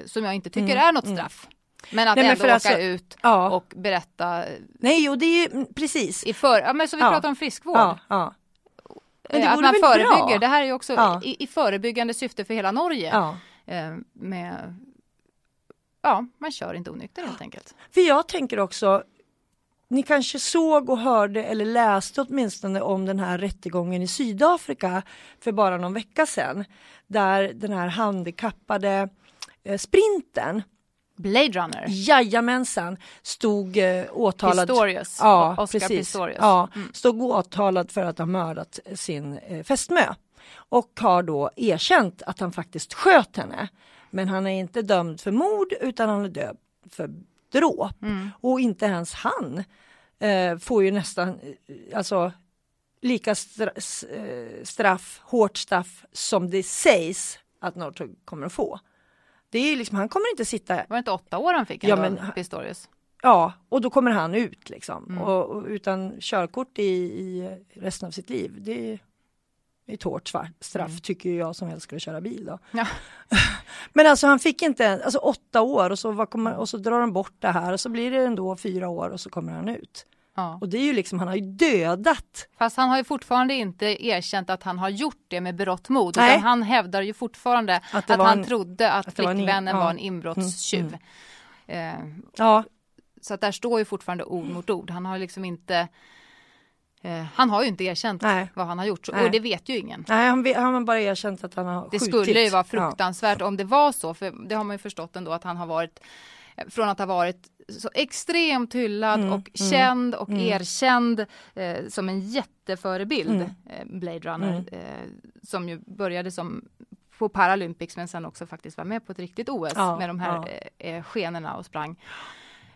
som jag inte tycker är något straff. Men att. Nej, men ändå åka alltså- ut Ja. och berätta Nej, och det är ju mm, precis. i för, ja men så vi Ja. pratar om friskvård. Ja, ja. Men det Eh, att man förebygger, bra? det här är ju också Ja. i, i förebyggande syfte för hela Norge. Ja. Eh, med, ja, man kör inte onykter helt enkelt. För jag tänker också, ni kanske såg och hörde eller läste åtminstone om den här rättegången i Sydafrika för bara någon vecka sedan. Där den här handikappade eh, sprinten, Blade Runner, jajamensan, stod eh, åtalad. Pistorius, Ja, Oscar precis. Pistorius. Ja, Mm. stod åtalad för att ha mördat sin eh, fästmö. Och har då erkänt att han faktiskt sköt henne. Men han är inte dömd för mord utan han är dömd för dråp. Mm. Och inte ens han eh, får ju nästan eh, alltså lika stra s- eh, straff, hårt straff som det sägs att Northug kommer att få. Det är liksom, han kommer inte sitta Var det inte åtta år han fick Ja, men- Pistorius? Ja, och då kommer han ut liksom. Mm. Och, och utan körkort i, i resten av sitt liv. Det är ett hårt straff Mm. tycker jag som helst skulle köra bil då. Ja. Men alltså han fick inte, alltså åtta år och så, kommer, och så drar de bort det här och så blir det ändå fyra år och så kommer han ut. Ja. Och det är ju liksom, han har ju dödat. Fast han har ju fortfarande inte erkänt att han har gjort det med berått mod. Nej. Utan han hävdar ju fortfarande Att att, det han en- trodde att, att det var en flickvännen ja. var en inbrottstjuv. Mm, Eh, Ja, så att där står ju fortfarande ord mot ord. Han har liksom inte eh, han har ju inte erkänt Nej. vad han har gjort. Nej. Och det vet ju ingen. nej han, har bara erkänt att han har Det skjutit. skulle ju vara Ja. fruktansvärt om det var så, för det har man ju förstått ändå att han har varit från att ha varit så extremt hyllad Mm, och mm, känd och mm. erkänd eh, som en jätteförebild, Mm. eh, Blade Runner, Mm. eh, som ju började som på Paralympics men sen också faktiskt var med på ett riktigt OS Ja, med de här ja. eh, eh, skenorna och sprang.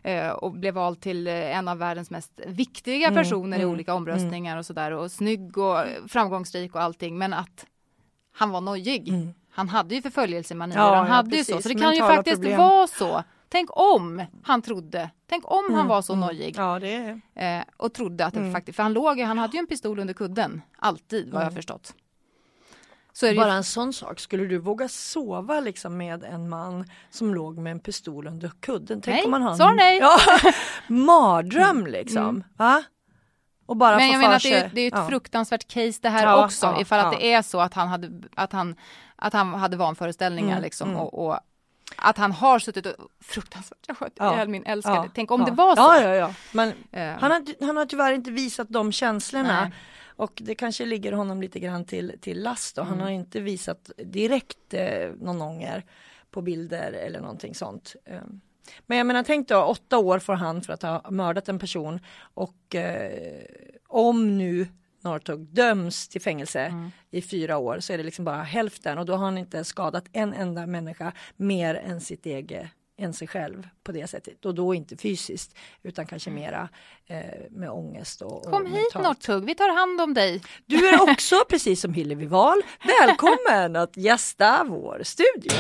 Eh, och blev vald till en av världens mest viktiga Mm, personer i mm, olika omröstningar och sådär och snygg och framgångsrik och allting men att han var nojig. Mm. Han hade ju förföljelsemanier, Ja, han ja, hade ju så. precis. Så det kan ju faktiskt problem. vara så. Tänk om han trodde, tänk om han Mm, var så mm. nojig Ja, det eh, och trodde att det Mm. faktiskt, för han låg han hade ju en pistol under kudden, alltid vad jag Mm. förstått. Bara ju, en sån sak, skulle du våga sova liksom med en man som låg med en pistol under kudden? Tänk Nej, om man har en- svar nej. Ja, mardröm liksom. Mm. Va? Och bara men jag menar att det är, det är ett ja. fruktansvärt case det här Ja, också, ja, ifall att det är så att han hade, att han, att han hade vanföreställningar Mm, liksom mm. och, och att han har suttit och fruktansvärt, jag sköt Ja. ihjäl min älskade. Ja, Tänk om ja. det var så. Ja, ja, ja. Men Eh, han har, han har tyvärr inte visat de känslorna. Nej. Och det kanske ligger honom lite grann till, till last och han Mm. har inte visat direkt eh, någon ånger på bilder eller någonting sånt. Eh, Men jag menar tänk då åtta år får han för att ha mördat en person och eh, om nu Northug döms till fängelse Mm. i fyra år så är det liksom bara hälften och då har han inte skadat en enda människa mer än sitt eget än sig själv på det sättet och då inte fysiskt utan kanske mera eh, med ångest och, och Mm. Kom hit. Northug, vi tar hand om dig. Du är också, precis som Hillevi Wahl, välkommen att gästa vår studio.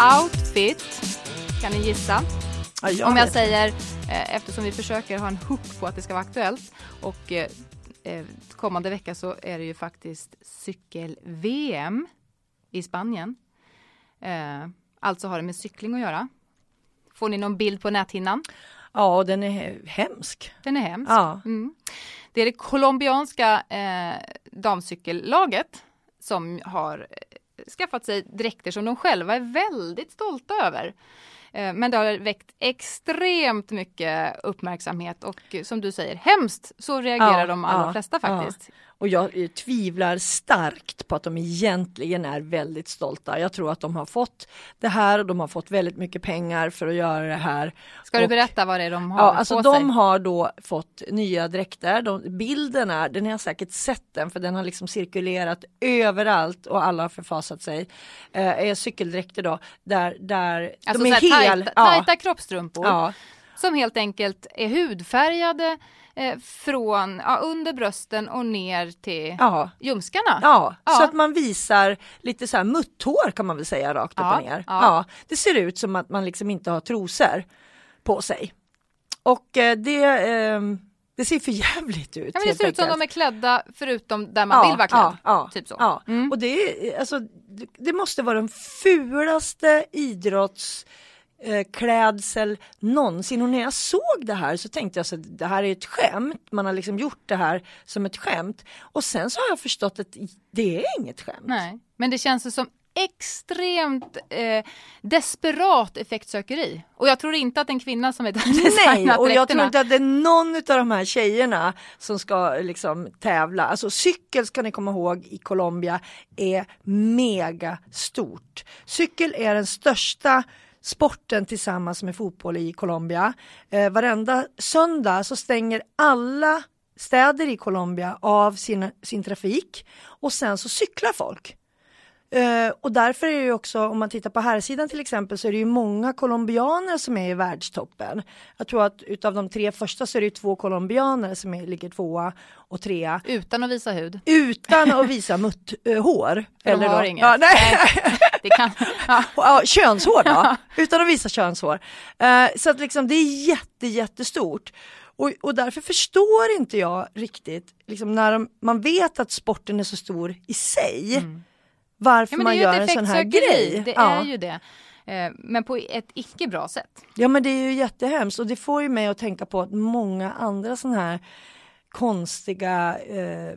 Outfit, kan ni gissa? Ja, Om jag vet. säger, eh, eftersom vi försöker ha en hook på att det ska vara aktuellt och eh, eh, kommande vecka så är det ju faktiskt cykel-VM i Spanien. Eh, alltså har det med cykling att göra. Får ni någon bild på näthinnan? Ja, den är hemsk. Den är hemsk. Ja. Mm. Det är det colombianska eh, damcykellaget som har skaffat sig dräkter som de själva är väldigt stolta över. Eh, men det har väckt extremt mycket uppmärksamhet och eh, som du säger, hemskt så reagerar Ja, de allra ja, flesta faktiskt. Och jag eh, tvivlar starkt på att de egentligen är väldigt stolta. Jag tror att de har fått det här och de har fått väldigt mycket pengar för att göra det här. Ska du Och- berätta vad det är de har Ja, alltså på de sig? har då fått nya dräkter. De, bilden är, den har jag säkert sett den för den har liksom cirkulerat överallt och alla har förfasat sig. Eh, är cykeldräkter då där, där Alltså de är så här hel. tajta, ja, tajta kroppstrumpor ja, som helt enkelt är hudfärgade eh, från ja, under brösten och ner till ja. ljumskarna. Ja, Ja. så att man visar lite så här mutthår kan man väl säga rakt upp Ja, och ner. ja. Ja. det ser ut som att man liksom inte har trosor på sig. Och eh, det, ehm, det ser för jävligt ut. Ja, men det ser ut som de är klädda förutom där man vill vara klädd. Ja, ja, typ så. Ja. Mm. Och det, är, alltså, det, det måste vara den fulaste idrotts eh, klädsel någonsin och när jag såg det här så tänkte jag så att det här är ett skämt, man har liksom gjort det här som ett skämt och sen så har jag förstått att det är inget skämt. Nej, men det känns som extremt eh, desperat effektsökeri. Och jag tror inte att en kvinna som är Nej, designat och jag tror inte att det är någon av de här tjejerna som ska liksom tävla. Alltså cykel ska ni komma ihåg i Colombia är mega stort. Cykel är den största sporten tillsammans med fotboll i Colombia. Eh, varenda söndag så stänger alla städer i Colombia av sin, sin trafik och sen så cyklar folk. Eh, och därför är det ju också, om man tittar på här sidan till exempel, så är det ju många colombianer som är i världstoppen. Jag tror att utav de tre första så är det ju två colombianer som är, ligger tvåa och trea. Utan att visa hud. Utan att visa mutthår. För de har då, inget. Ja, nej. Det kan, ja. Ja, könshår då, utan att visa könshår. Eh, så att liksom det är jätte, jättestort. Och, och därför förstår inte jag riktigt, liksom när de, man vet att sporten är så stor i sig, varför Mm. Ja, men det man gör en sån här grej. Det ja. är ju det. Eh, men på ett icke bra sätt. ja men det är ju jättehemskt och det får ju mig att tänka på att många andra sådana här konstiga eh,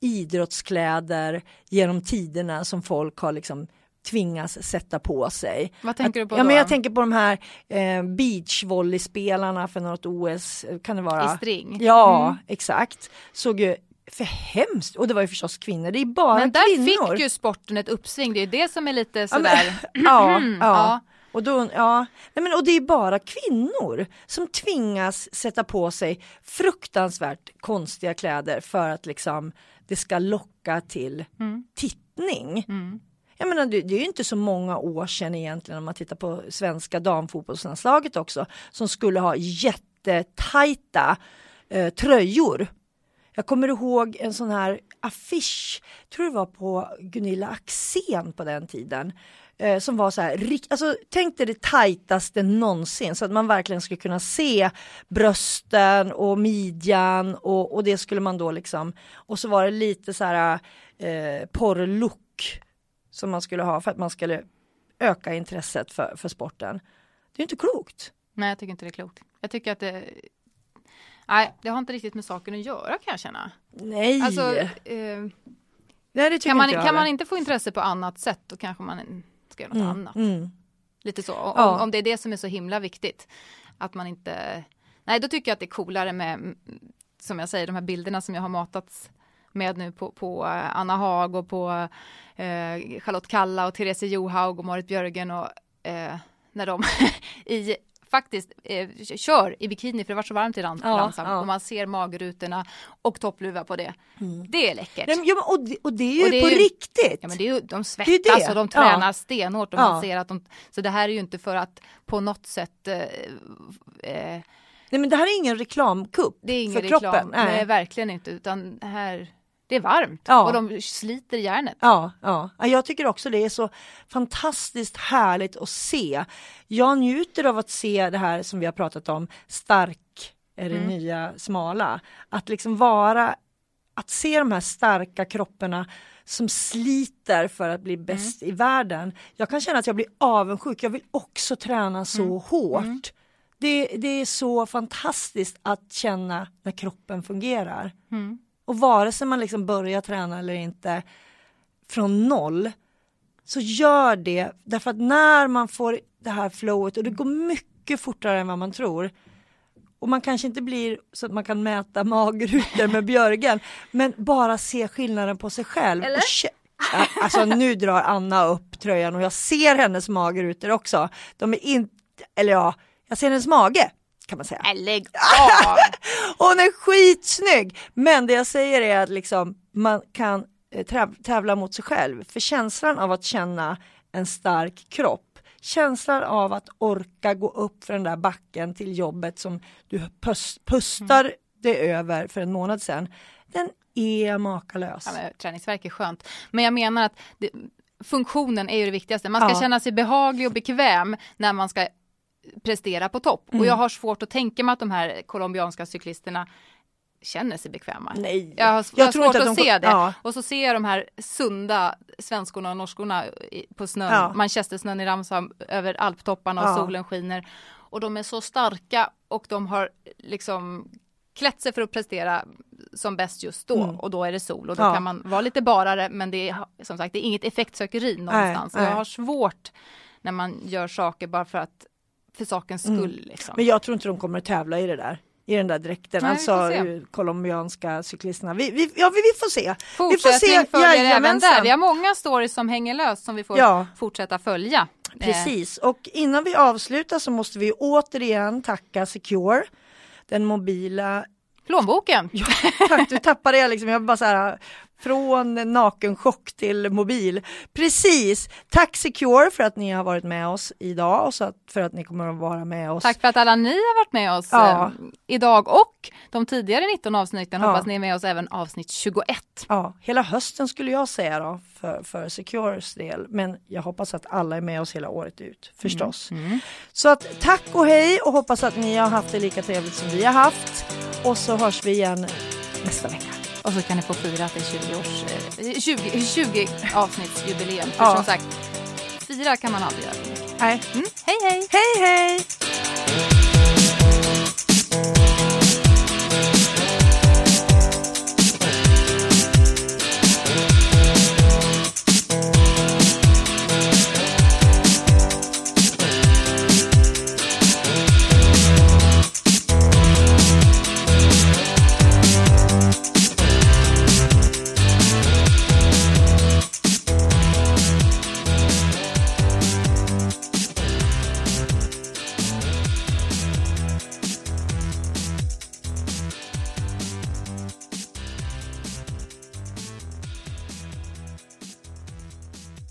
idrottskläder genom tiderna som folk har liksom tvingas sätta på sig. Vad tänker Att- du på ja, då? men Jag tänker på de här eh, beachvolleyspelarna för något OS, kan det vara? I string. Ja, Mm. exakt. Såg ju för hemskt, och det var ju förstås kvinnor, det är bara Men där kvinnor. fick ju sporten ett uppsving. Det är det som är lite Ja, men- sådär. ja, Mm, ja. ja. Och, då, ja. Nej, men, och det är bara kvinnor som tvingas sätta på sig fruktansvärt konstiga kläder för att liksom det ska locka till Mm. tittning. Mm. Jag menar, det, det är ju inte så många år sedan egentligen om man tittar på svenska damfotbollslandslaget också som skulle ha jättetajta eh, tröjor. Jag kommer ihåg en sån här affisch, tror det var på Gunilla Axén på den tiden. Eh, som var så här, alltså, tänk dig det tajtaste någonsin så att man verkligen skulle kunna se brösten och midjan och, och det skulle man då liksom, och så var det lite så här eh, porrlook som man skulle ha för att man skulle öka intresset för, för sporten. Det är inte klokt. Nej, jag tycker inte det är klokt. Jag tycker att det... Nej, det har inte riktigt med saken att göra kan jag känna. Nej! Alltså, eh, Nej kan, man, kan man inte få intresse på annat sätt då kanske man ska göra något mm, annat. Mm. Lite så. Om, Ja. om det är det som är så himla viktigt. Att man inte... Nej, då tycker jag att det är coolare med, som jag säger, de här bilderna som jag har matats med nu på, på eh, Anna Haag och på eh, Charlotte Kalla och Therese Johaug och Marit Björgen och eh, när de i faktiskt eh, kör i bikini för det var så varmt i Ran- Ja, ja. och man ser magrutorna och toppluva på det. Det är läckert. Nej, ja, och, det, och det är ju Och det är på ju- riktigt. Ja men det är ju, de Det svettas det. och de Ja. tränar stenhårt och Ja. man ser att de, så det här är ju inte för att på något sätt eh, eh, Nej men det här är ingen reklamkupp det är ingen för reklam, kroppen. nej. verkligen inte utan det här, det är varmt Ja. och de sliter järnet. Ja, ja, Ja, jag tycker också det är så fantastiskt härligt att se. Jag njuter av att se det här som vi har pratat om, stark är det Mm. nya smala. Att liksom vara, att se de här starka kropparna som sliter för att bli bäst i världen. Jag kan känna att jag blir avundsjuk, jag vill också träna så hårt. Det, det är så fantastiskt att känna när kroppen fungerar. Och vare sig man liksom börjar träna eller inte från noll så gör det därför att när man får det här flowet och det går mycket fortare än vad man tror och man kanske inte blir så att man kan mäta magrutor med Björgen men bara se skillnaden på sig själv. Eller? Alltså nu drar Anna upp tröjan och jag ser hennes magrutor också. De är inte, eller ja, jag ser hennes mage kan man säga. Lägg av! Hon är skitsnygg! Men det jag säger är att liksom, man kan eh, täv- tävla mot sig själv. För känslan av att känna en stark kropp, känslan av att orka gå upp för den där backen till jobbet som du pus- pustar det över för en månad sedan, den är makalös. Ja, men, träningsvärk är skönt. Men jag menar att det, funktionen är ju det viktigaste. Man ska Ja. känna sig behaglig och bekväm när man ska prestera på topp. Mm. Och jag har svårt att tänka mig att de här colombianska cyklisterna känner sig bekväma. Nej, Jag har, jag har tror svårt inte att, de se det. Ja. Och så ser jag de här sunda svenskorna och norskorna på snön, Ja. Manchestersnön i Ramsam över alptopparna och Ja. solen skiner. Och de är så starka och de har liksom klätt sig för att prestera som bäst just då Mm. och då är det sol och då Ja. kan man vara lite barare men det är som sagt det är inget effektsökeri någonstans. Och nej. Jag har svårt när man gör saker bara för att för sakens skull. Liksom. Mm. Men jag tror inte de kommer att tävla i det där. I den där dräkten, Nej, alltså colombianska cyklisterna. Vi, vi, ja, vi, vi får se. Vi får Fortsättning se, följer även jajamensan. där. Vi har många stories som hänger löst som vi får Ja. fortsätta följa. Eh, Precis, och innan vi avslutar så måste vi återigen tacka Secure, den mobila plånboken. Ja, tack, du tappade jag liksom. Jag bara så här från nakenchock till mobil. Precis. Tack Secure för att ni har varit med oss idag och så att, för att ni kommer att vara med oss. Tack för att alla ni har varit med oss Ja. eh, idag och de tidigare 19 avsnitten. Ja. Hoppas ni är med oss även avsnitt 21. Ja, hela hösten skulle jag säga då för, för Secures del. Men jag hoppas att alla är med oss hela året ut förstås. Så att tack och hej och hoppas att ni har haft det lika trevligt som vi har haft. Och så hörs vi igen nästa vecka. Och så kan ni få fira att det är 20 års, eh, 20, 20 avsnittsjubileum. För Ja. som sagt, fira kan man aldrig göra. Nej. Mm. Hej hej! Hej hej!